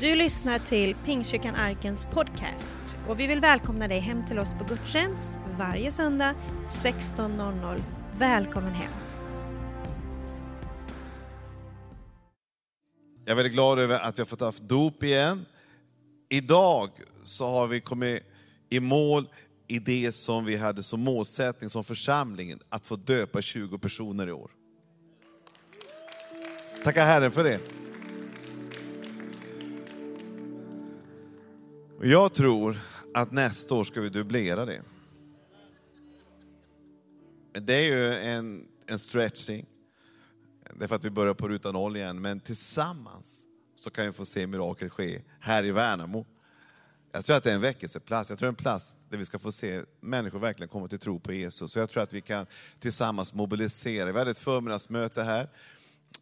Du lyssnar till Pingstkyrkan Arkens podcast och vi vill välkomna dig hem till oss på gudstjänst varje söndag 16.00. Välkommen hem! Jag är väldigt glad över att vi har fått haft dop igen. Idag så har vi kommit i mål i det som vi hade som målsättning som församling, att få döpa 20 personer i år. Tacka Herren för det. Och jag tror att nästa år ska vi dubblera det. Det är ju en, en stretching. Det är för att vi börjar på ruta noll igen, men tillsammans så kan vi få se mirakel ske här i Värnamo. Jag tror att det är en väckelseplats, jag tror det är en plats där vi ska få se människor verkligen komma till tro på Jesus. Så jag tror att vi kan tillsammans mobilisera. Vi hade ett förmiddagsmöte här,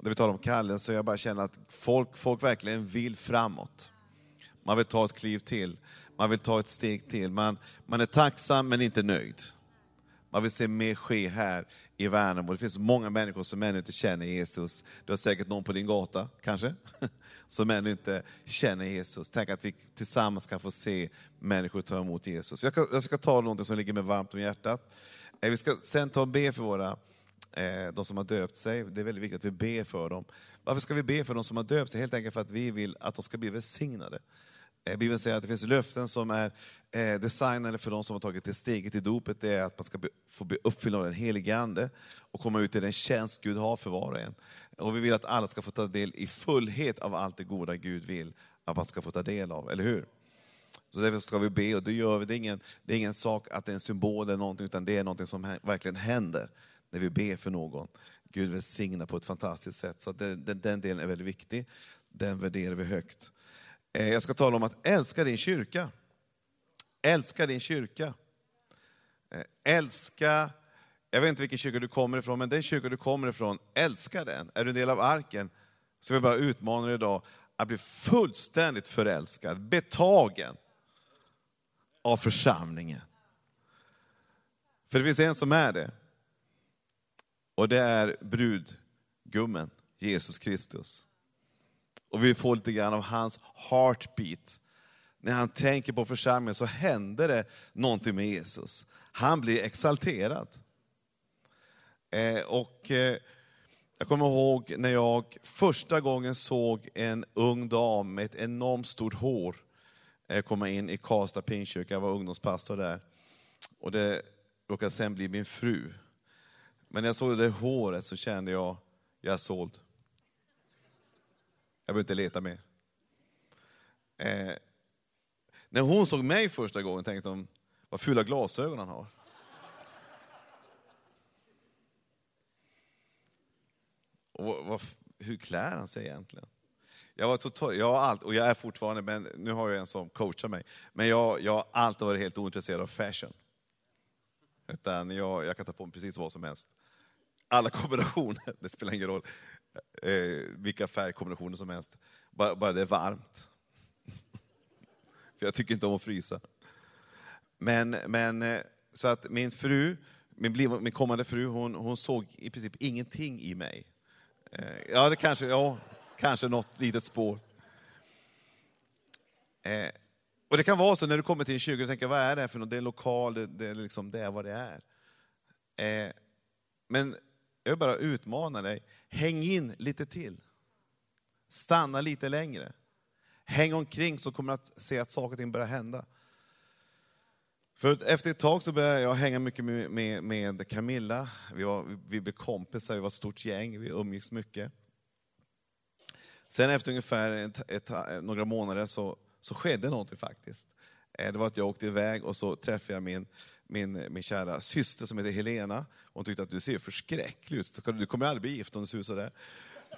där vi talade om kallelse, jag bara känner att folk, folk verkligen vill framåt. Man vill ta ett kliv till, man vill ta ett steg till. Man, man är tacksam men inte nöjd. Man vill se mer ske här i Värnamo. Det finns många människor som ännu inte känner Jesus. Du har säkert någon på din gata, kanske, som ännu inte känner Jesus. Tänk att vi tillsammans kan få se människor ta emot Jesus. Jag ska, jag ska ta något som ligger mig varmt om hjärtat. Eh, vi ska sen ta och be för våra, eh, de som har döpt sig. Det är väldigt viktigt att vi ber för dem. Varför ska vi be för de som har döpt sig? Helt enkelt för att vi vill att de ska bli välsignade. Eh, Bibeln säger att det finns löften som är eh, designade för de som har tagit det steget i dopet. Det är att man ska få bli uppfylld av den helige Ande och komma ut i den tjänst Gud har för var och en. Och vi vill att alla ska få ta del i fullhet av allt det goda Gud vill att man ska få ta del av, eller hur? Så därför ska vi be och det gör vi. Det är ingen, det är ingen sak att det är en symbol eller någonting, utan det är någonting som verkligen händer när vi ber för någon. Gud välsignar på ett fantastiskt sätt. Så den, den, den delen är väldigt viktig. Den värderar vi högt. Eh, jag ska tala om att älska din kyrka. Älska din kyrka. Eh, älska, jag vet inte vilken kyrka du kommer ifrån, men den kyrka du kommer ifrån, älska den. Är du en del av arken, så vill jag bara utmana dig idag att bli fullständigt förälskad, betagen av församlingen. För det finns en som är det. Och det är brudgummen, Jesus Kristus. Och vi får lite grann av hans heartbeat. När han tänker på församlingen så händer det någonting med Jesus. Han blir exalterad. Eh, och eh, jag kommer ihåg när jag första gången såg en ung dam med ett enormt stort hår eh, komma in i Karlstad Pingstkyrka. Jag var ungdomspastor där. Och det råkade sen bli min fru. Men när jag såg det håret så kände jag, jag är såld. Jag behöver inte leta mer. Eh, när hon såg mig första gången tänkte hon, vad fula glasögon han har. Och vad, vad, hur klär han sig egentligen? Jag var total, jag har allt, och jag är fortfarande, men nu har jag en som coachar mig. Men jag, jag har alltid varit helt ointresserad av fashion. Utan jag, jag kan ta på mig precis vad som helst. Alla kombinationer, det spelar ingen roll eh, vilka färgkombinationer som helst. Bara, bara det är varmt. För jag tycker inte om att frysa. Men, men eh, så att min fru, min, bliv, min kommande fru, hon, hon såg i princip ingenting i mig. Eh, ja, det kanske, ja, kanske något litet spår. Eh, och det kan vara så när du kommer till en kyrka och tänker, vad är det här för något? Det är en lokal, det, det, liksom, det är vad det är. Eh, men jag vill bara utmana dig, häng in lite till. Stanna lite längre. Häng omkring så kommer du att se att saker och ting börjar hända. För efter ett tag så började jag hänga mycket med, med, med Camilla. Vi, var, vi blev kompisar, vi var ett stort gäng, vi umgicks mycket. Sen efter ungefär ett, ett, några månader så, så skedde någonting faktiskt. Eh, det var att jag åkte iväg och så träffade jag min, min, min kära syster som heter Helena. Hon tyckte att du ser förskräcklig ut, du kommer aldrig bli gift om du ser ut sådär.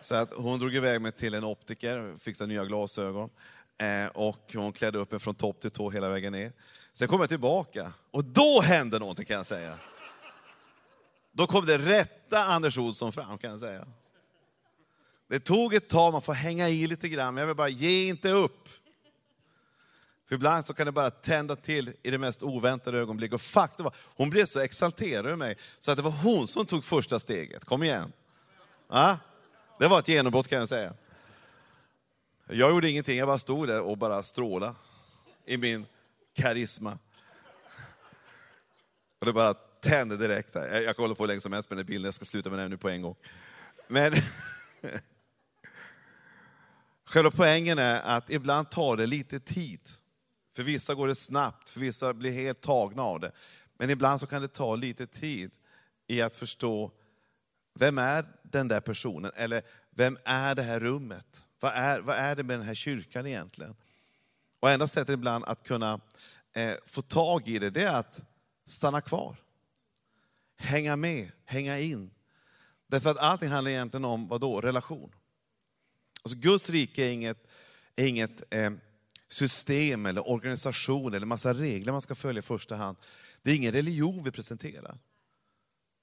Så att hon drog iväg mig till en optiker, fixade nya glasögon. Eh, och hon klädde upp mig från topp till tå hela vägen ner. Sen kom jag tillbaka och då hände någonting kan jag säga. Då kom det rätta Anders Olsson fram kan jag säga. Det tog ett tag, man får hänga i lite grann, men jag vill bara, ge inte upp. För ibland så kan det bara tända till i det mest oväntade ögonblick. Och faktum var, hon blev så exalterad över mig, så att det var hon som tog första steget. Kom igen. Ja? Det var ett genombrott kan jag säga. Jag gjorde ingenting, jag bara stod där och bara strålade i min karisma. Och det bara tände direkt. Där. Jag kan hålla på hur länge som helst med den bilden, jag ska sluta med den nu på en gång. Men själva poängen är att ibland tar det lite tid. För vissa går det snabbt, för vissa blir helt tagna av det. Men ibland så kan det ta lite tid i att förstå, vem är den där personen? Eller vem är det här rummet? Vad är, vad är det med den här kyrkan egentligen? Och enda sättet ibland att kunna eh, få tag i det, det är att stanna kvar. Hänga med, hänga in. Därför att allting handlar egentligen om, vad då? Relation. Alltså Guds rike är inget, är inget eh, system eller organisation eller massa regler man ska följa i första hand. Det är ingen religion vi presenterar.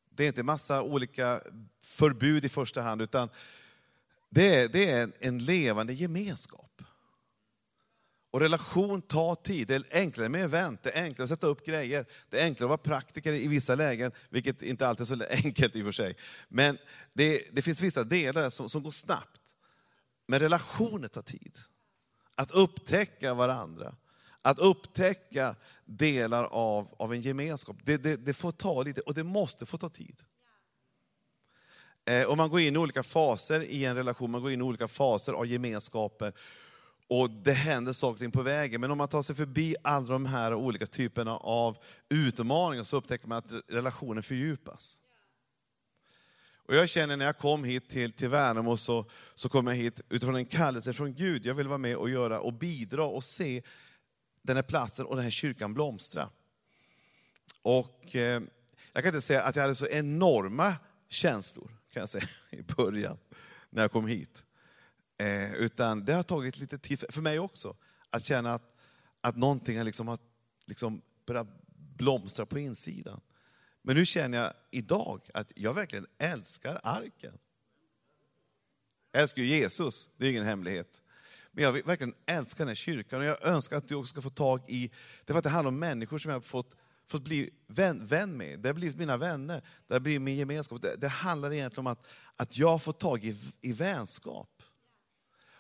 Det är inte massa olika förbud i första hand, utan det är, det är en levande gemenskap. Och relation tar tid. Det är enklare med event, det är enklare att sätta upp grejer. Det är enklare att vara praktiker i vissa lägen, vilket inte alltid är så enkelt i och för sig. Men det, det finns vissa delar som, som går snabbt. Men relationer tar tid. Att upptäcka varandra, att upptäcka delar av, av en gemenskap, det, det, det får ta lite, och det måste få ta tid. Eh, och man går in i olika faser i en relation, man går in i olika faser av gemenskaper. Och det händer saker på vägen. Men om man tar sig förbi alla de här olika typerna av utmaningar så upptäcker man att relationen fördjupas. Och jag känner när jag kom hit till, till Värnamo så, så kom jag hit utifrån en kallelse från Gud. Jag vill vara med och göra och bidra och se den här platsen och den här kyrkan blomstra. Och eh, jag kan inte säga att jag hade så enorma känslor, kan jag säga, i början, när jag kom hit. Eh, utan det har tagit lite tid, för mig också, att känna att, att någonting liksom har liksom börjat blomstra på insidan. Men nu känner jag idag att jag verkligen älskar arken. Jag älskar ju Jesus, det är ingen hemlighet. Men jag verkligen älskar den här kyrkan och jag önskar att du också ska få tag i, det för att det handlar om människor som jag har fått, fått bli vän, vän med. Det har blivit mina vänner, det har blivit min gemenskap. Det, det handlar egentligen om att, att jag får tag i, i vänskap.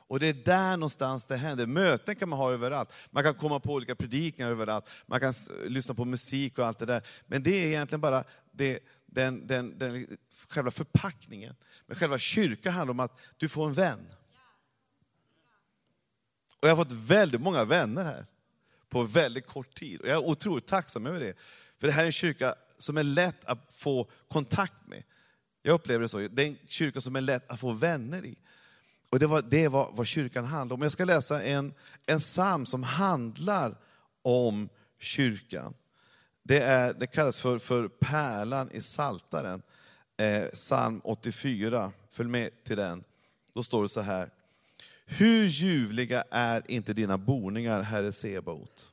Och det är där någonstans det händer. Möten kan man ha överallt. Man kan komma på olika predikningar överallt. Man kan lyssna på musik och allt det där. Men det är egentligen bara det, den, den, den, själva förpackningen. Men själva kyrkan handlar om att du får en vän. Och jag har fått väldigt många vänner här på väldigt kort tid. Och jag är otroligt tacksam över det. För det här är en kyrka som är lätt att få kontakt med. Jag upplever det så. Det är en kyrka som är lätt att få vänner i. Och det, var, det var vad kyrkan handlar om. Jag ska läsa en, en psalm som handlar om kyrkan. Det, är, det kallas för, för pärlan i Saltaren. Eh, psalm 84, följ med till den. Då står det så här. Hur ljuvliga är inte dina boningar, Herre Sebaot?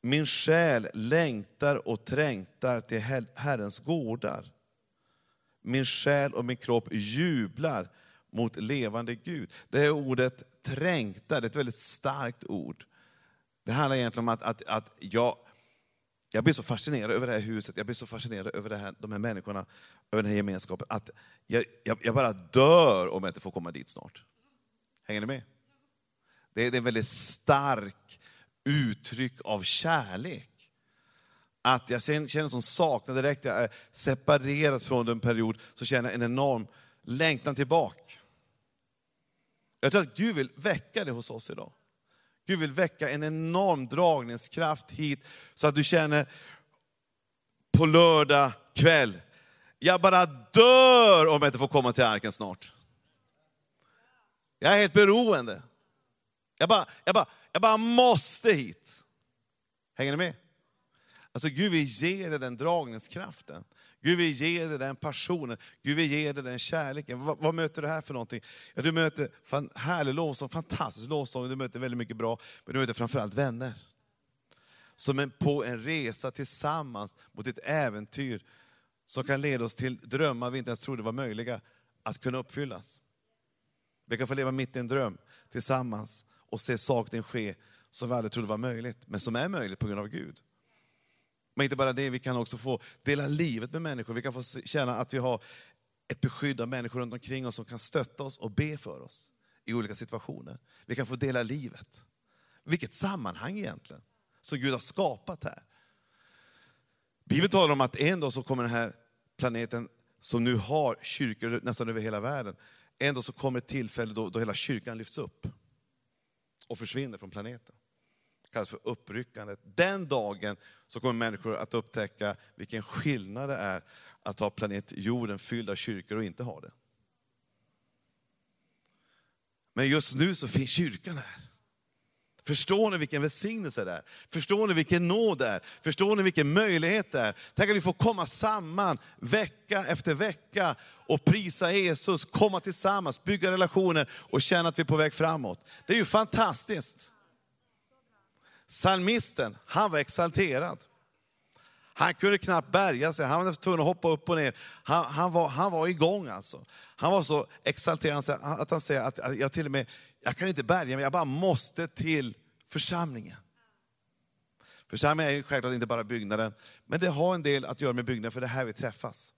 Min själ längtar och trängtar till Herrens gårdar. Min själ och min kropp jublar mot levande Gud. Det här ordet trängtar, det är ett väldigt starkt ord. Det handlar egentligen om att, att, att jag, jag blir så fascinerad över det här huset, jag blir så fascinerad över det här, de här människorna, över den här gemenskapen, att jag, jag, jag bara dör om jag inte får komma dit snart. Hänger ni med? Det är, det är en väldigt stark uttryck av kärlek. Att jag känner en sån saknad direkt, jag är separerad från den period, så känner jag en enorm längtan tillbaka. Jag tror att Gud vill väcka det hos oss idag. Gud vill väcka en enorm dragningskraft hit, så att du känner på lördag kväll, jag bara dör om jag inte får komma till arken snart. Jag är helt beroende. Jag bara, jag bara, jag bara måste hit. Hänger ni med? Alltså Gud vill ge dig den dragningskraften. Gud vill ge dig den passionen, Gud vill ge dig den kärleken. Vad, vad möter du här för någonting? Ja, du möter fan, härlig lovsång, fantastisk lovsång, du möter väldigt mycket bra, men du möter framförallt vänner. Som en, på en resa tillsammans mot ett äventyr som kan leda oss till drömmar vi inte ens trodde var möjliga att kunna uppfyllas. Vi kan få leva mitt i en dröm tillsammans och se saker ske som vi aldrig trodde var möjligt, men som är möjligt på grund av Gud. Men inte bara det, vi kan också få dela livet med människor. Vi kan få känna att vi har ett beskydd av människor runt omkring oss som kan stötta oss och be för oss. i olika situationer. Vi kan få dela livet. Vilket sammanhang egentligen, som Gud har skapat här. Bibeln talar om att en dag så kommer den här planeten, som nu har kyrkor nästan över hela världen, en dag så kommer ett tillfälle då, då hela kyrkan lyfts upp och försvinner från planeten. Kallas för uppryckandet. Den dagen så kommer människor att upptäcka vilken skillnad det är att ha planet jorden fylld av kyrkor och inte ha det. Men just nu så finns kyrkan här. Förstår ni vilken välsignelse det är? Förstår ni vilken nåd det är? Förstår ni vilken möjlighet det är? Tänk att vi får komma samman vecka efter vecka och prisa Jesus, komma tillsammans, bygga relationer och känna att vi är på väg framåt. Det är ju fantastiskt. Salmisten, han var exalterad. Han kunde knappt bärga sig, han var tvungen att hoppa upp och ner. Han, han, var, han var igång alltså. Han var så exalterad att han säger att jag till och med, jag kan inte bärga mig, jag bara måste till församlingen. Församlingen är ju självklart inte bara byggnaden, men det har en del att göra med byggnaden, för det är här vi träffas.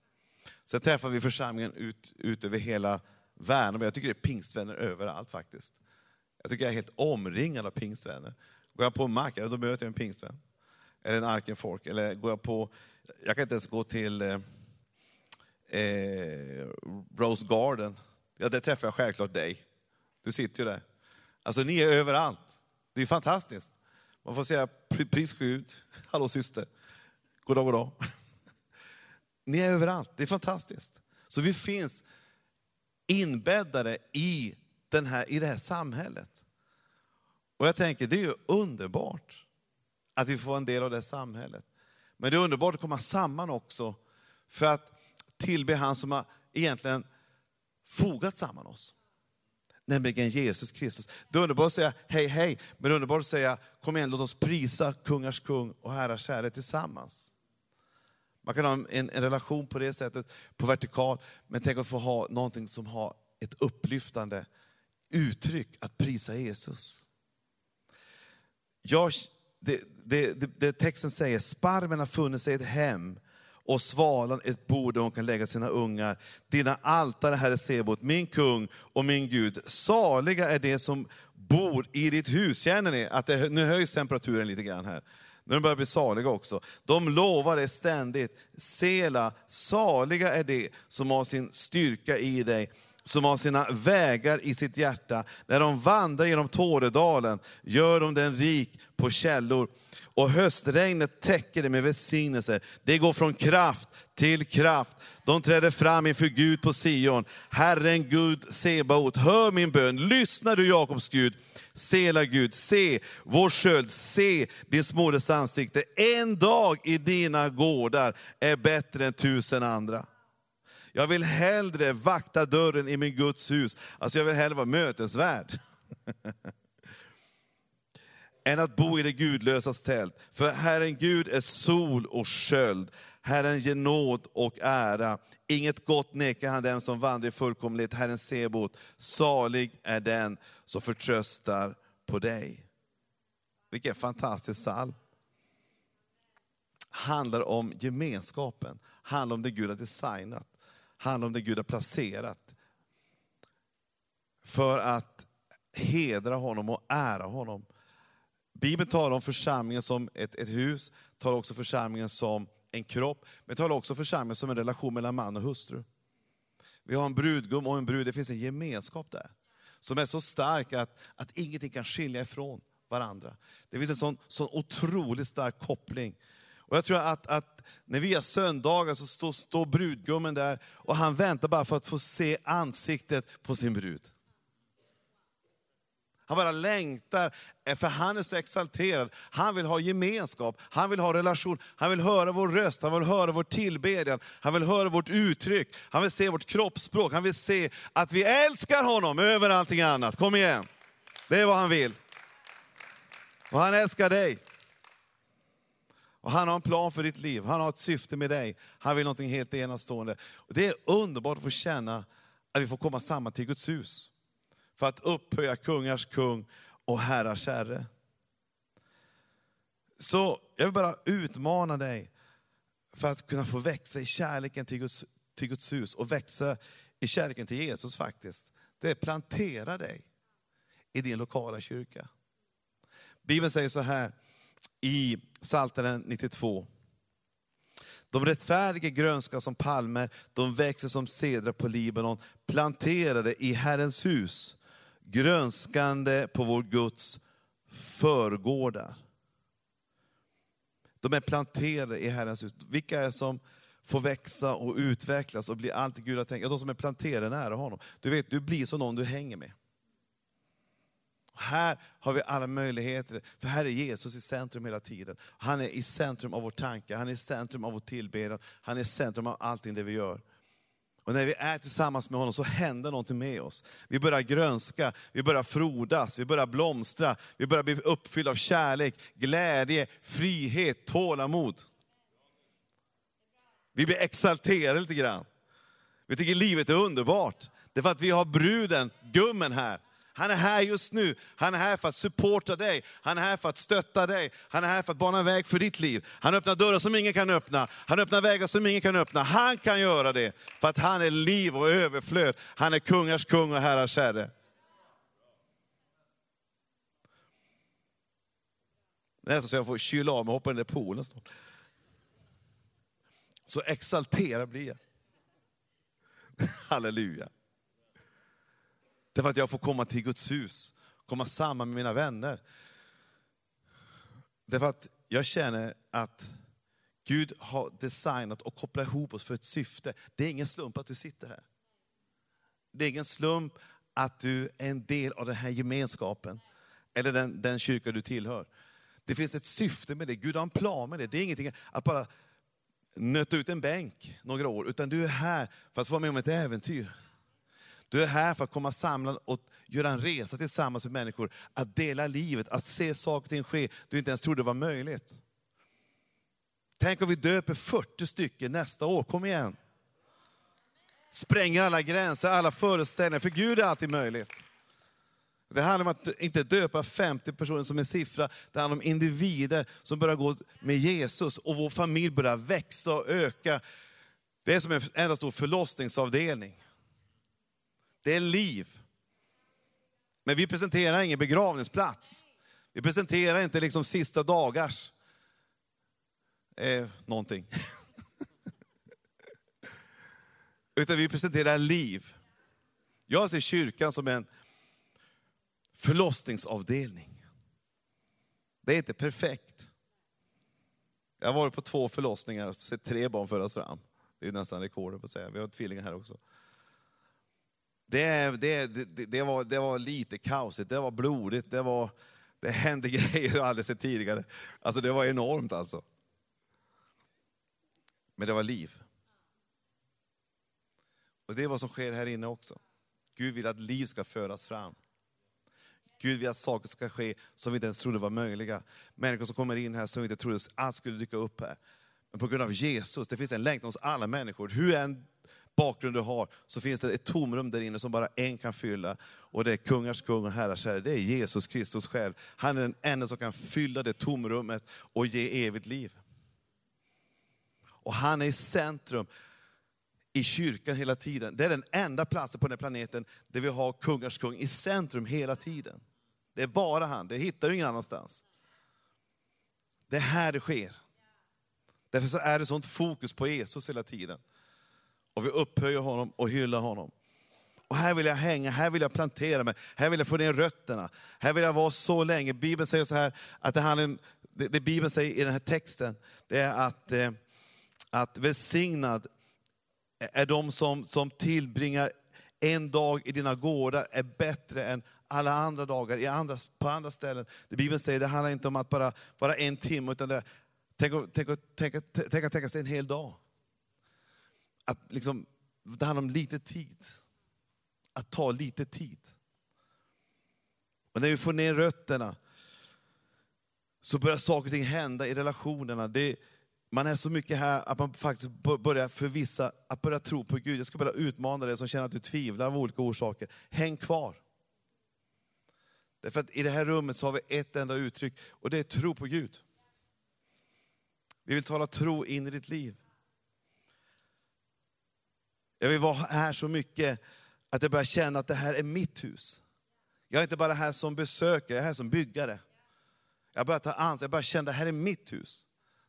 Sen träffar vi församlingen ut, ut över hela Värnamo. Jag tycker det är pingstvänner överallt faktiskt. Jag tycker jag är helt omringad av pingstvänner. Går jag på en mack, då möter jag en pingstvän. Eller en Arkenfolk. Eller går jag på, jag kan inte ens gå till eh, eh, Rose Garden. Ja, där träffar jag självklart dig. Du sitter ju där. Alltså ni är överallt. Det är fantastiskt. Man får säga pris Gud, hallå syster, god dag, god dag. Ni är överallt, det är fantastiskt. Så vi finns inbäddade i, den här, i det här samhället. Och jag tänker, det är ju underbart att vi får vara en del av det samhället. Men det är underbart att komma samman också för att tillbe han som har egentligen fogat samman oss. Nämligen Jesus Kristus. Det är underbart att säga hej hej, men det är underbart att säga kom igen låt oss prisa kungars kung och herrars herre tillsammans. Man kan ha en, en, relation på det sättet, på vertikal, men tänk att få ha någonting som har ett upplyftande uttryck, att prisa Jesus. Jag, det, det, det, det texten säger, sparven har funnit sig ett hem och svalan ett bord där hon kan lägga sina ungar. Dina altare, Herre Sebot, min kung och min Gud. Saliga är de som bor i ditt hus. Känner ni att det, nu höjs temperaturen lite grann här? Nu de börjar bli saliga också. De lovar det ständigt. Sela, saliga är de som har sin styrka i dig som har sina vägar i sitt hjärta. När de vandrar genom Tåredalen gör de den rik på källor och höstregnet täcker det med välsignelser. Det går från kraft till kraft. De träder fram inför Gud på Sion. Herren Gud Sebaot, hör min bön. Lyssna du Jakobs Gud. Sela Gud, se vår sköld, se din smådes ansikte. En dag i dina gårdar är bättre än tusen andra. Jag vill hellre vakta dörren i min Guds hus. Alltså jag vill hellre vara mötesvärd. än att bo i det gudlösas tält. För Herren Gud är sol och sköld. Herren ger nåd och ära. Inget gott nekar han den som vandrar i fullkomlighet. Herren Sebot, salig är den som förtröstar på dig. Vilken fantastisk psalm. Handlar om gemenskapen, handlar om det Gud har designat, handlar om det Gud har placerat. För att hedra honom och ära honom. Bibeln talar om församlingen som ett, ett hus, talar också församlingen som en kropp, men talar också församlingen som en relation mellan man och hustru. Vi har en brudgum och en brud, det finns en gemenskap där. Som är så stark att, att ingenting kan skilja ifrån varandra. Det finns en sån, sån otroligt stark koppling. Och jag tror att, att när vi har söndagar så står, står brudgummen där och han väntar bara för att få se ansiktet på sin brud. Han bara längtar, eh, för han är så exalterad. Han vill ha gemenskap, han vill ha relation, han vill höra vår röst, han vill höra vår tillbedjan, han vill höra vårt uttryck, han vill se vårt kroppsspråk, han vill se att vi älskar honom över allting annat. Kom igen, det är vad han vill. Och han älskar dig. Och han har en plan för ditt liv, han har ett syfte med dig. Han vill något helt enastående. Och det är underbart att få känna att vi får komma samman till Guds hus för att upphöja kungars kung och herrars herre. Så jag vill bara utmana dig för att kunna få växa i kärleken till Guds, till Guds hus och växa i kärleken till Jesus faktiskt. Det är plantera dig i din lokala kyrka. Bibeln säger så här i Psaltaren 92. De rättfärdiga grönska som palmer, de växer som cedrar på Libanon, planterade i Herrens hus, grönskande på vår Guds förgårdar. De är planterade i Herrens hus. Vilka är det som får växa och utvecklas och bli allt Gud har tänkt? Ja, de som är planterade nära honom. Du vet, du blir som någon du hänger med. Här har vi alla möjligheter, för här är Jesus i centrum hela tiden. Han är i centrum av vår tanke, han är i centrum av vår tillbedjan, han är i centrum av allting det vi gör. Och när vi är tillsammans med honom så händer någonting med oss. Vi börjar grönska, vi börjar frodas, vi börjar blomstra, vi börjar bli uppfyllda av kärlek, glädje, frihet, tålamod. Vi blir exalterade lite grann. Vi tycker livet är underbart. Det är för att vi har bruden, gummen här. Han är här just nu. Han är här för att supporta dig. Han är här för att stötta dig. Han är här för att bana väg för ditt liv. Han öppnar dörrar som ingen kan öppna. Han öppnar vägar som ingen kan öppna. Han kan göra det. För att han är liv och överflöd. Han är kungars kung och herrars herre. Nästan så jag får kyla av mig och hoppa in i poolen snart. Så exalterad blir jag. Halleluja. Därför att jag får komma till Guds hus, komma samman med mina vänner. Därför att jag känner att Gud har designat och kopplat ihop oss för ett syfte. Det är ingen slump att du sitter här. Det är ingen slump att du är en del av den här gemenskapen, eller den, den kyrka du tillhör. Det finns ett syfte med det, Gud har en plan med det. Det är ingenting att bara nöta ut en bänk några år, utan du är här för att få vara med om ett äventyr. Du är här för att komma samlad och göra en resa tillsammans med människor. Att dela livet, att se saker och ting ske du inte ens trodde var möjligt. Tänk om vi döper 40 stycken nästa år, kom igen. Spränger alla gränser, alla föreställningar, för Gud är alltid möjligt. Det handlar om att inte döpa 50 personer som en siffra, det handlar om individer som börjar gå med Jesus och vår familj börjar växa och öka. Det är som en enda stor förlossningsavdelning. Det är liv. Men vi presenterar ingen begravningsplats. Vi presenterar inte liksom sista dagars eh, någonting. Utan vi presenterar liv. Jag ser kyrkan som en förlossningsavdelning. Det är inte perfekt. Jag har varit på två förlossningar och sett tre barn födas fram. Det är nästan rekord på att säga. Vi har tvillingar här också. Det, det, det, det, var, det var lite kaosigt, det var blodigt, det, var, det hände grejer jag aldrig sett tidigare. Alltså det var enormt alltså. Men det var liv. Och det är vad som sker här inne också. Gud vill att liv ska föras fram. Gud vill att saker ska ske som vi inte ens trodde var möjliga. Människor som kommer in här som vi inte trodde alls skulle dyka upp här. Men på grund av Jesus, det finns en längtan hos alla människor. Hur än bakgrund du har, så finns det ett tomrum där inne som bara en kan fylla. Och det är kungars kung och herrars herre, det är Jesus Kristus själv. Han är den enda som kan fylla det tomrummet och ge evigt liv. Och han är i centrum i kyrkan hela tiden. Det är den enda platsen på den här planeten där vi har kungars kung i centrum hela tiden. Det är bara han, det hittar du ingen annanstans. Det är här det sker. Därför så är det sånt fokus på Jesus hela tiden. Och vi upphöjer honom och hyllar honom. Och här vill jag hänga, här vill jag plantera mig, här vill jag få ner rötterna. Här vill jag vara så länge. Bibeln säger så här, att det, handlar, det, det Bibeln säger i den här texten, det är att, eh, att välsignad är de som, som tillbringar en dag i dina gårdar är bättre än alla andra dagar i andra, på andra ställen. Det Bibeln säger det handlar inte om att bara, bara en timme, utan det, tänk, tänk, tänk, tänk, tänk, sig en hel dag att liksom, det handlar om lite tid. Att ta lite tid. Och när vi får ner rötterna så börjar saker och ting hända i relationerna. Det, man är så mycket här att man faktiskt börjar förvissa, att börja tro på Gud. Jag ska börja utmana dig som känner att du tvivlar av olika orsaker. Häng kvar. Därför att i det här rummet så har vi ett enda uttryck och det är tro på Gud. Vi vill tala tro in i ditt liv. Jag vill vara här så mycket att jag börjar känna att det här är mitt hus. Jag är inte bara här som besökare, jag är här som byggare. Jag börjar ta ansvar, jag börjar känna att det här är mitt hus.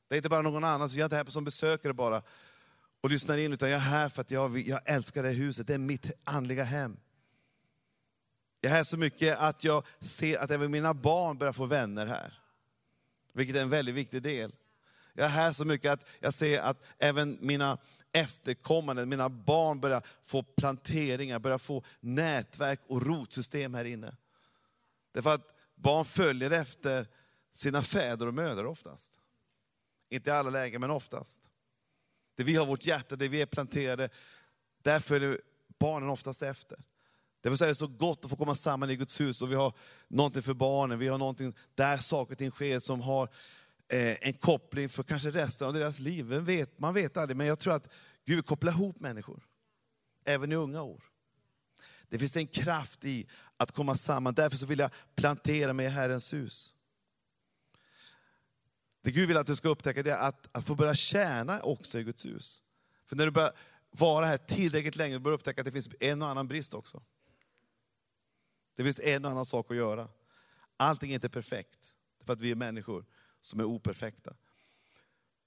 Det är inte bara någon annan, så jag är inte här som besökare bara och lyssnar in, utan jag är här för att jag, jag älskar det här huset, det är mitt andliga hem. Jag är här så mycket att jag ser att även mina barn börjar få vänner här. Vilket är en väldigt viktig del. Jag är här så mycket att jag ser att även mina efterkommande, mina barn börjar få planteringar, börjar få nätverk och rotsystem här inne. Därför att barn följer efter sina fäder och mödrar oftast. Inte i alla lägen, men oftast. Det vi har vårt hjärta, det vi är planterade, där följer barnen oftast efter. Därför är det så gott att få komma samman i Guds hus och vi har någonting för barnen, vi har någonting där saker och ting sker som har Eh, en koppling för kanske resten av deras liv. Vem vet, man vet aldrig, men jag tror att Gud kopplar ihop människor, även i unga år. Det finns en kraft i att komma samman, därför så vill jag plantera mig i Herrens hus. Det Gud vill att du ska upptäcka det är att, att få börja tjäna också i Guds hus. För när du börjar vara här tillräckligt länge, du börjar upptäcka att det finns en och annan brist också. Det finns en och annan sak att göra. Allting är inte perfekt, för att vi är människor som är operfekta.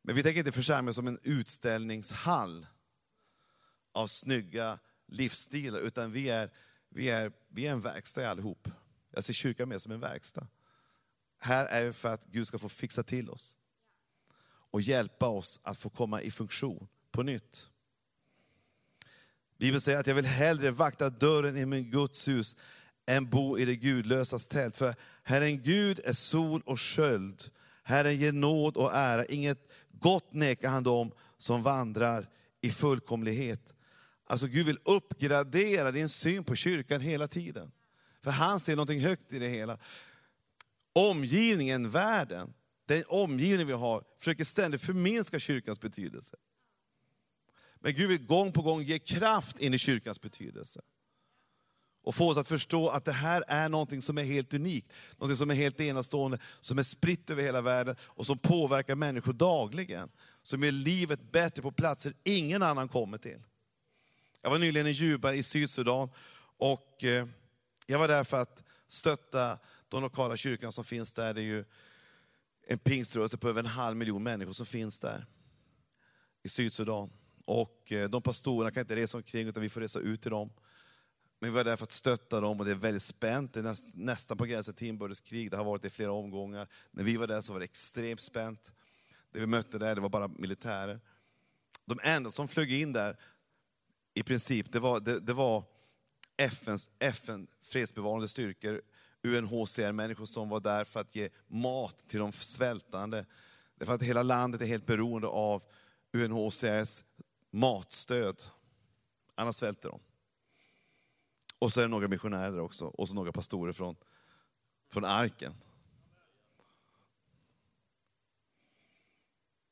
Men vi tänker inte församlingen som en utställningshall av snygga livsstilar, utan vi är, vi är, vi är en verkstad allihop. Jag ser kyrkan mer som en verkstad. Här är vi för att Gud ska få fixa till oss och hjälpa oss att få komma i funktion på nytt. Bibeln säger att jag vill hellre vakta dörren i min Guds hus än bo i det gudlösas tält. För Herren Gud är sol och sköld. Herren ger nåd och ära. Inget gott nekar han dem som vandrar i fullkomlighet. Alltså Gud vill uppgradera din syn på kyrkan hela tiden. För han ser någonting högt i det hela. Omgivningen, världen, den omgivning vi har, försöker ständigt förminska kyrkans betydelse. Men Gud vill gång på gång ge kraft in i kyrkans betydelse. Och få oss att förstå att det här är någonting som är helt unikt, någonting som är helt enastående, som är spritt över hela världen och som påverkar människor dagligen. Som gör livet bättre på platser ingen annan kommer till. Jag var nyligen i Juba i Sydsudan och eh, jag var där för att stötta de lokala kyrkorna som finns där. Det är ju en pingströrelse på över en halv miljon människor som finns där i Sydsudan. Och eh, de pastorerna kan inte resa omkring utan vi får resa ut till dem. Men vi var där för att stötta dem och det är väldigt spänt. Det är näst, nästan på gränsen till inbördeskrig. Det har varit i flera omgångar. När vi var där så var det extremt spänt. Det vi mötte där det var bara militärer. De enda som flög in där, i princip, det var, det, det var FNs, FN fredsbevarande styrkor, UNHCR-människor som var där för att ge mat till de svältande. Därför att hela landet är helt beroende av UNHCRs matstöd. Annars svälter de. Och så är det några missionärer också, och så några pastorer från, från arken.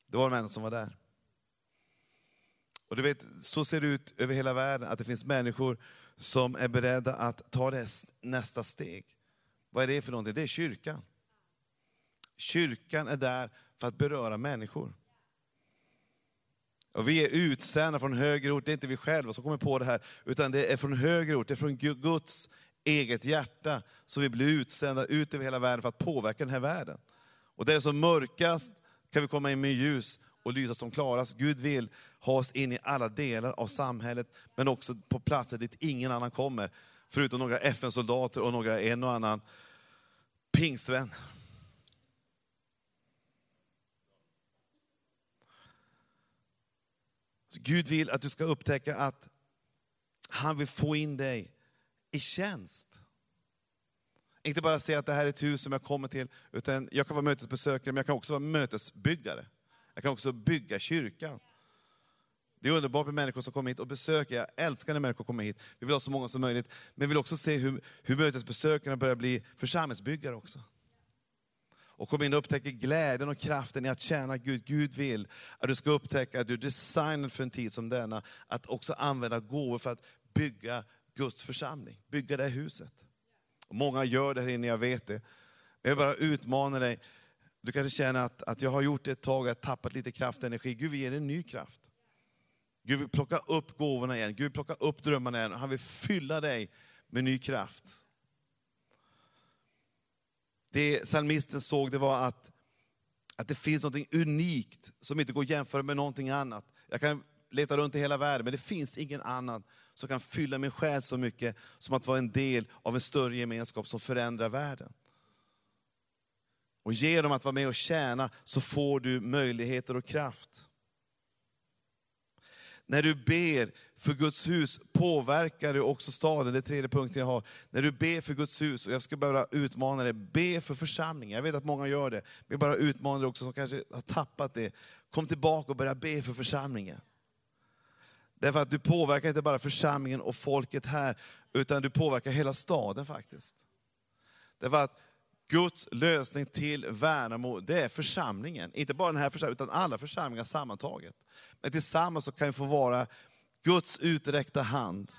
Det var de enda som var där. Och du vet, så ser det ut över hela världen, att det finns människor som är beredda att ta det nästa steg. Vad är det för någonting? Det är kyrkan. Kyrkan är där för att beröra människor. Och vi är utsända från högre ort, det är inte vi själva som kommer på det här, utan det är från högre ort, det är från Guds eget hjärta, så vi blir utsända ut över hela världen för att påverka den här världen. Och det är som mörkast kan vi komma in med ljus och lysa som klarast. Gud vill ha oss in i alla delar av samhället, men också på platser dit ingen annan kommer, förutom några FN-soldater och några en och annan pingstvän. Gud vill att du ska upptäcka att han vill få in dig i tjänst. Inte bara säga att det här är ett hus som jag kommer till, utan jag kan vara mötesbesökare, men jag kan också vara mötesbyggare. Jag kan också bygga kyrkan. Det är underbart med människor som kommer hit och besöker. Jag älskar när människor kommer hit. Vi vill ha så många som möjligt. Men vi vill också se hur, hur mötesbesökarna börjar bli församlingsbyggare också och kom in och upptäcker glädjen och kraften i att tjäna Gud. Gud vill att du ska upptäcka att du är designad för en tid som denna, att också använda gåvor för att bygga Guds församling, bygga det här huset. Och många gör det här inne, jag vet det. Jag vill bara utmana dig. Du kanske känner att, att jag har gjort det ett tag, jag har tappat lite kraft och energi. Gud vill ge dig en ny kraft. Gud vill plocka upp gåvorna igen, Gud vill plocka upp drömmarna igen. Han vill fylla dig med ny kraft det psalmisten såg det var att, att det finns något unikt som inte går att jämföra med någonting annat. Jag kan leta runt i hela världen, men det finns ingen annan som kan fylla min själ så mycket som att vara en del av en större gemenskap som förändrar världen. Och genom att vara med och tjäna så får du möjligheter och kraft. När du ber för Guds hus påverkar du också staden. Det är tredje punkten jag har. När du ber för Guds hus, och jag ska bara utmana dig, be för församlingen. Jag vet att många gör det, men jag bara utmanar dig också som kanske har tappat det. Kom tillbaka och börja be för församlingen. Därför att du påverkar inte bara församlingen och folket här, utan du påverkar hela staden faktiskt. Därför att Guds lösning till Värnamo, det är församlingen. Inte bara den här församlingen, utan alla församlingar sammantaget. Men tillsammans så kan vi få vara Guds uträckta hand.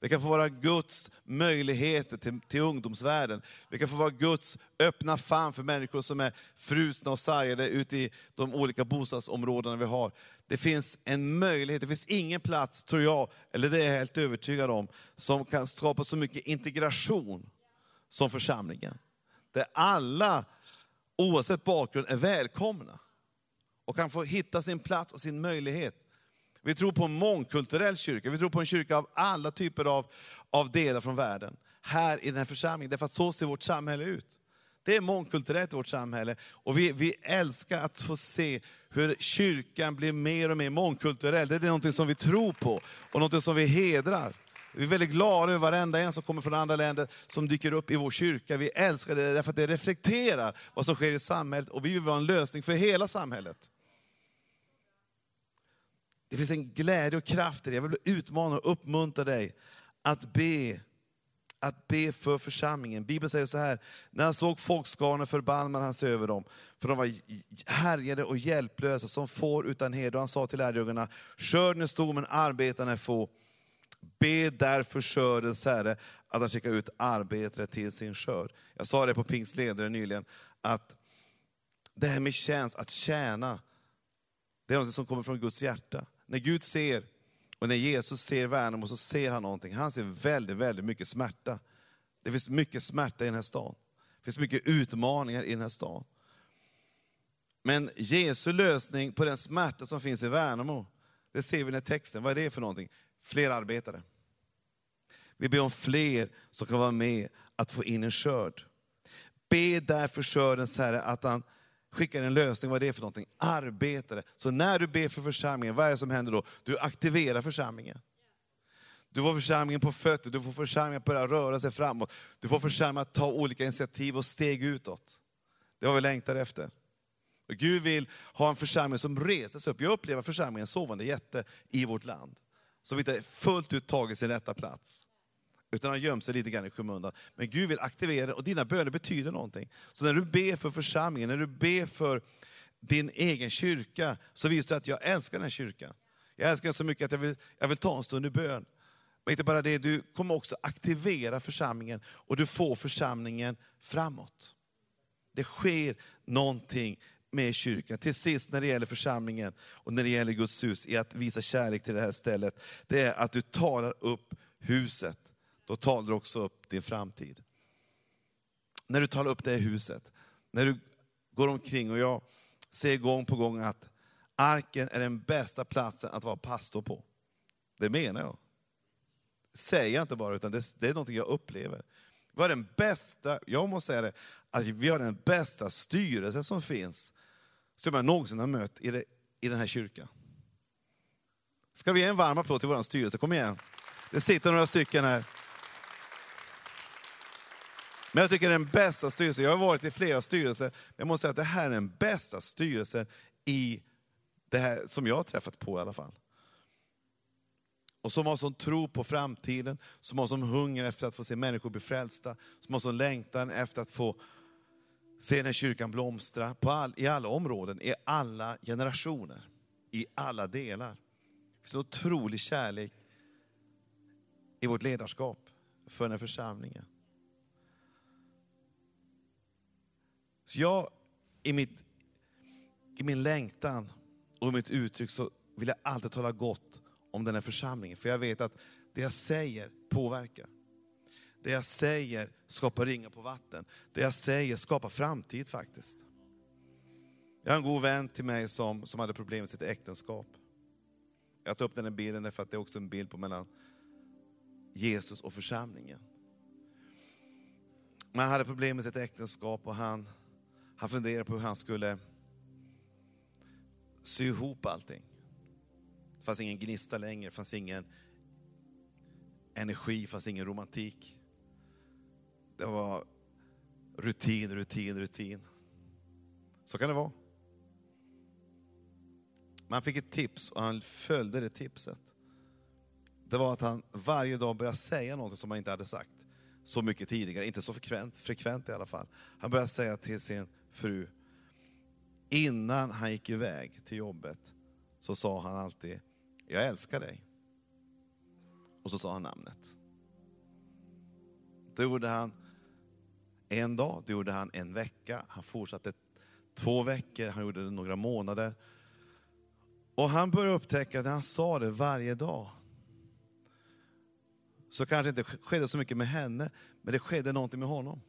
Vi kan få vara Guds möjligheter till, till ungdomsvärlden. Vi kan få vara Guds öppna famn för människor som är frusna och sargade ute i de olika bostadsområdena vi har. Det finns en möjlighet, det finns ingen plats, tror jag, eller det är jag helt övertygad om, som kan skapa så mycket integration som församlingen. Där alla, oavsett bakgrund, är välkomna och kan få hitta sin plats och sin möjlighet. Vi tror på en mångkulturell kyrka, vi tror på en kyrka av alla typer av, av delar från världen. Här i den här församlingen, därför att så ser vårt samhälle ut. Det är mångkulturellt i vårt samhälle. Och vi, vi älskar att få se hur kyrkan blir mer och mer mångkulturell. Det är något som vi tror på och något som vi hedrar. Vi är väldigt glada över varenda en som kommer från andra länder, som dyker upp i vår kyrka. Vi älskar det därför att det reflekterar vad som sker i samhället och vi vill vara en lösning för hela samhället. Det finns en glädje och kraft i det. Jag vill utmana och uppmuntra dig att be, att be för församlingen. Bibeln säger så här, när han såg folkskarorna förbannade han sig över dem, för de var härjade och hjälplösa som får utan heder. Och han sa till lärjungarna, skörden är stor men arbetarna är få. Be därför skördens Herre att han skickar ut arbetare till sin skörd. Jag sa det på pingstledare nyligen, att det här med tjänst, att tjäna, det är något som kommer från Guds hjärta. När Gud ser, och när Jesus ser Värnamo så ser han någonting. Han ser väldigt, väldigt mycket smärta. Det finns mycket smärta i den här stan. Det finns mycket utmaningar i den här stan. Men Jesu lösning på den smärta som finns i Värnamo, det ser vi i den här texten. Vad är det för någonting? Fler arbetare. Vi ber om fler som kan vara med att få in en skörd. Be därför skördens Herre att han skickar en lösning. Vad är det för någonting? Arbetare. Så när du ber för församlingen, vad är det som händer då? Du aktiverar församlingen. Du får församlingen på fötter, du får församlingen att börja röra sig framåt. Du får församlingen att ta olika initiativ och steg utåt. Det har vi längtat efter. Och Gud vill ha en församling som reser sig upp. Jag upplever församlingen sovande jätte i vårt land. Som inte fullt ut tagit sin rätta plats utan har gömt sig lite grann i skymundan. Men Gud vill aktivera och dina böner betyder någonting. Så när du ber för församlingen, när du ber för din egen kyrka, så visar du att jag älskar den här kyrkan. Jag älskar den så mycket att jag vill, jag vill ta en stund i bön. Men inte bara det, du kommer också aktivera församlingen och du får församlingen framåt. Det sker någonting med kyrkan. Till sist när det gäller församlingen och när det gäller Guds hus, i att visa kärlek till det här stället, det är att du talar upp huset då talar du också upp din framtid. När du talar upp det här huset, när du går omkring och jag ser gång på gång att arken är den bästa platsen att vara pastor på. Det menar jag. Det säger jag inte bara, utan det, det är något jag upplever. Vi har den bästa, jag måste säga det, att vi har den bästa styrelsen som finns, som jag någonsin har mött i, det, i den här kyrkan. Ska vi ge en varm applåd till vår styrelse? Kom igen. Det sitter några stycken här. Men jag tycker den bästa styrelsen, jag har varit i flera styrelser, men jag måste säga att det här är den bästa styrelsen i det här som jag har träffat på i alla fall. Och som har sån tro på framtiden, som har sån hunger efter att få se människor bli frälsta, som har sån längtan efter att få se när kyrkan blomstra på all, i alla områden, i alla generationer, i alla delar. Det finns en otrolig kärlek i vårt ledarskap för den här församlingen. Så jag, i, mitt, i min längtan och i mitt uttryck så vill jag alltid tala gott om den här församlingen. För jag vet att det jag säger påverkar. Det jag säger skapar ringar på vatten. Det jag säger skapar framtid faktiskt. Jag har en god vän till mig som, som hade problem med sitt äktenskap. Jag tar upp den här bilden därför att det är också en bild på mellan Jesus och församlingen. Men han hade problem med sitt äktenskap och han, han funderade på hur han skulle sy ihop allting. Det fanns ingen gnista längre, det fanns ingen energi, det fanns ingen romantik. Det var rutin, rutin, rutin. Så kan det vara. Man fick ett tips och han följde det tipset. Det var att han varje dag började säga något som han inte hade sagt så mycket tidigare, inte så frekvent, frekvent i alla fall. Han började säga till sin fru, innan han gick iväg till jobbet, så sa han alltid, jag älskar dig. Och så sa han namnet. Det gjorde han en dag, det gjorde han en vecka, han fortsatte två veckor, han gjorde det några månader. Och han började upptäcka att när han sa det varje dag, så kanske inte skedde så mycket med henne, men det skedde någonting med honom.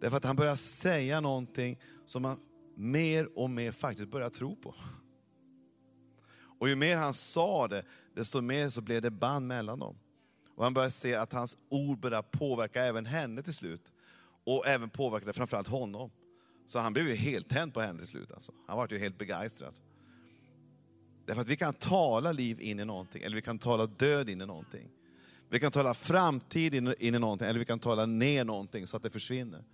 Därför att han började säga någonting som han mer och mer faktiskt började tro på. Och ju mer han sa det, desto mer så blev det band mellan dem. Och han började se att hans ord började påverka även henne till slut. Och även påverkade framförallt honom. Så han blev ju helt tänd på henne till slut. Alltså. Han var ju helt begeistrad. Därför att vi kan tala liv in i någonting, eller vi kan tala död in i någonting. Vi kan tala framtid in i någonting, eller vi kan tala ner någonting så att det försvinner.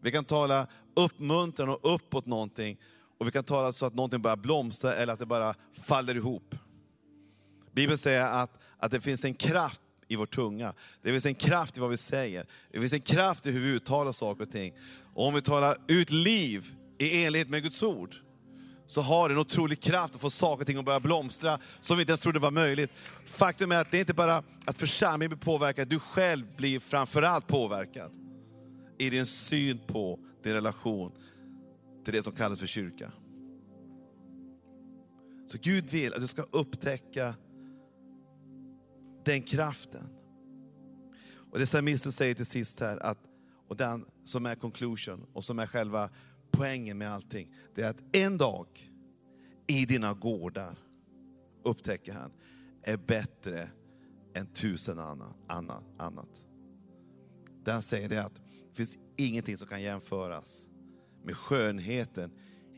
Vi kan tala uppmuntran och uppåt någonting, och vi kan tala så att någonting börjar blomstra eller att det bara faller ihop. Bibeln säger att, att det finns en kraft i vår tunga. Det finns en kraft i vad vi säger. Det finns en kraft i hur vi uttalar saker och ting. Och om vi talar ut liv i enlighet med Guds ord, så har det en otrolig kraft att få saker och ting att börja blomstra som vi inte ens trodde var möjligt. Faktum är att det är inte bara att församlingen blir påverkad, du själv blir framförallt påverkad i din syn på din relation till det som kallas för kyrka. Så Gud vill att du ska upptäcka den kraften. Och det psalmisten säger till sist här, att, och den som är conclusion och som är själva poängen med allting, det är att en dag i dina gårdar, upptäcker han, är bättre än tusen annan, annat. Den han säger det att det finns ingenting som kan jämföras med skönheten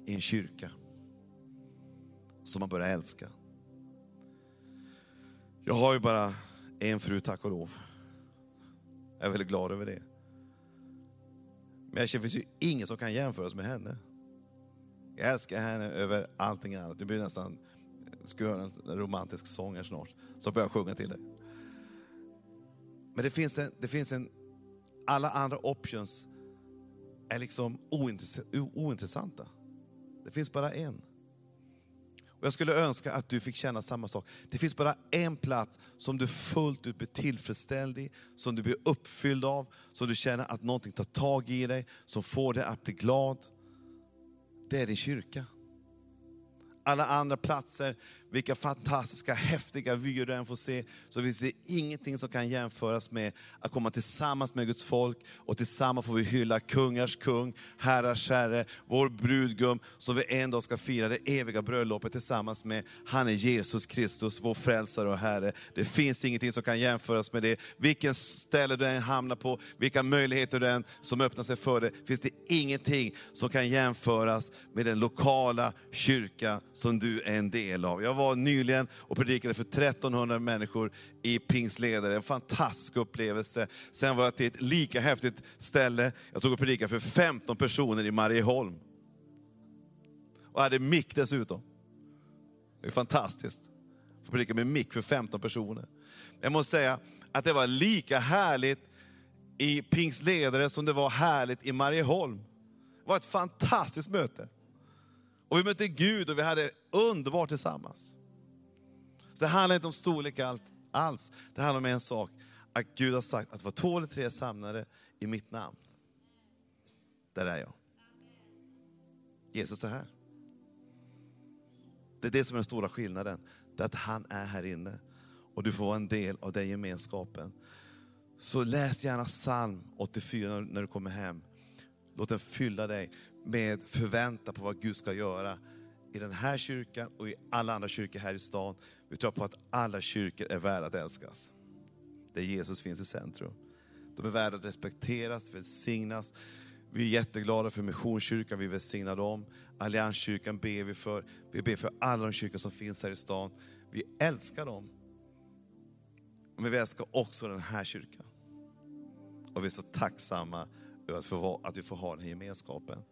i en kyrka som man börjar älska. Jag har ju bara en fru, tack och lov. Jag är väldigt glad över det. Men jag känner att det finns ju ingen som kan jämföras med henne. Jag älskar henne över allting annat. Du blir nästan, ska höra en romantisk sång här snart, så börjar jag sjunga till dig. Men det finns en, det finns en, alla andra options är liksom ointressanta. Det finns bara en. Och jag skulle önska att du fick känna samma sak. Det finns bara en plats som du fullt ut blir tillfredsställd i, som du blir uppfylld av, som du känner att någonting tar tag i dig, som får dig att bli glad. Det är din kyrka. Alla andra platser vilka fantastiska, häftiga vyer du än får se, så finns det ingenting som kan jämföras med att komma tillsammans med Guds folk och tillsammans får vi hylla kungars kung, herrars herre, vår brudgum, som vi en dag ska fira det eviga bröllopet tillsammans med. Han är Jesus Kristus, vår frälsare och Herre. Det finns ingenting som kan jämföras med det. Vilken ställe du än hamnar på, vilka möjligheter du än som öppnar sig för dig. finns det ingenting som kan jämföras med den lokala kyrka som du är en del av. Jag var nyligen och predikade för 1300 människor i Pingsledare. En fantastisk upplevelse. Sen var jag till ett lika häftigt ställe. Jag stod och predikade för 15 personer i Marieholm. Och hade mick dessutom. Det är fantastiskt. Få predika med mick för 15 personer. Jag måste säga att det var lika härligt i Pingsledare som det var härligt i Marieholm. Det var ett fantastiskt möte. Och vi mötte Gud och vi hade underbart tillsammans. Så det handlar inte om storlek alls. Det handlar om en sak, att Gud har sagt att var två eller tre samlade i mitt namn, där är jag. Jesus är här. Det är det som är den stora skillnaden. Det är att han är här inne. Och du får vara en del av den gemenskapen. Så läs gärna psalm 84 när du kommer hem. Låt den fylla dig med förväntan på vad Gud ska göra i den här kyrkan och i alla andra kyrkor här i stan. Vi tror på att alla kyrkor är värda att älskas. Där Jesus finns i centrum. De är värda att respekteras, välsignas. Vi är jätteglada för Missionskyrkan, vi välsignar dem. Allianskyrkan ber vi för. Vi ber för alla de kyrkor som finns här i stan. Vi älskar dem. Men vi älskar också den här kyrkan. Och vi är så tacksamma över att, få, att vi får ha den här gemenskapen.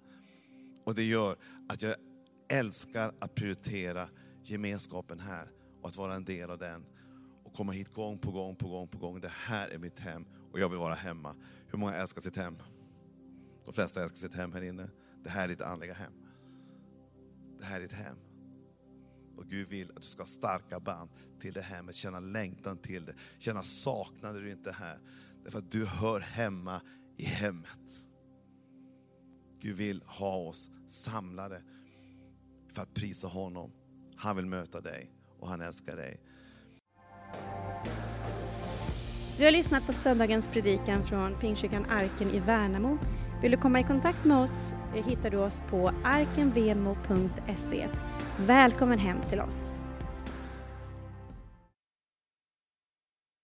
Och det gör att jag älskar att prioritera gemenskapen här och att vara en del av den. Och komma hit gång på gång på gång på gång. Det här är mitt hem och jag vill vara hemma. Hur många älskar sitt hem? De flesta älskar sitt hem här inne. Det här är ditt andliga hem. Det här är ditt hem. Och Gud vill att du ska ha starka band till det hemmet, känna längtan till det, känna saknad när du inte är här. Därför att du hör hemma i hemmet. Gud vill ha oss samlade för att prisa honom. Han vill möta dig och han älskar dig. Du har lyssnat på söndagens predikan från Pingstkyrkan Arken i Värnamo. Vill du komma i kontakt med oss eh, hittar du oss på arkenvemo.se. Välkommen hem till oss!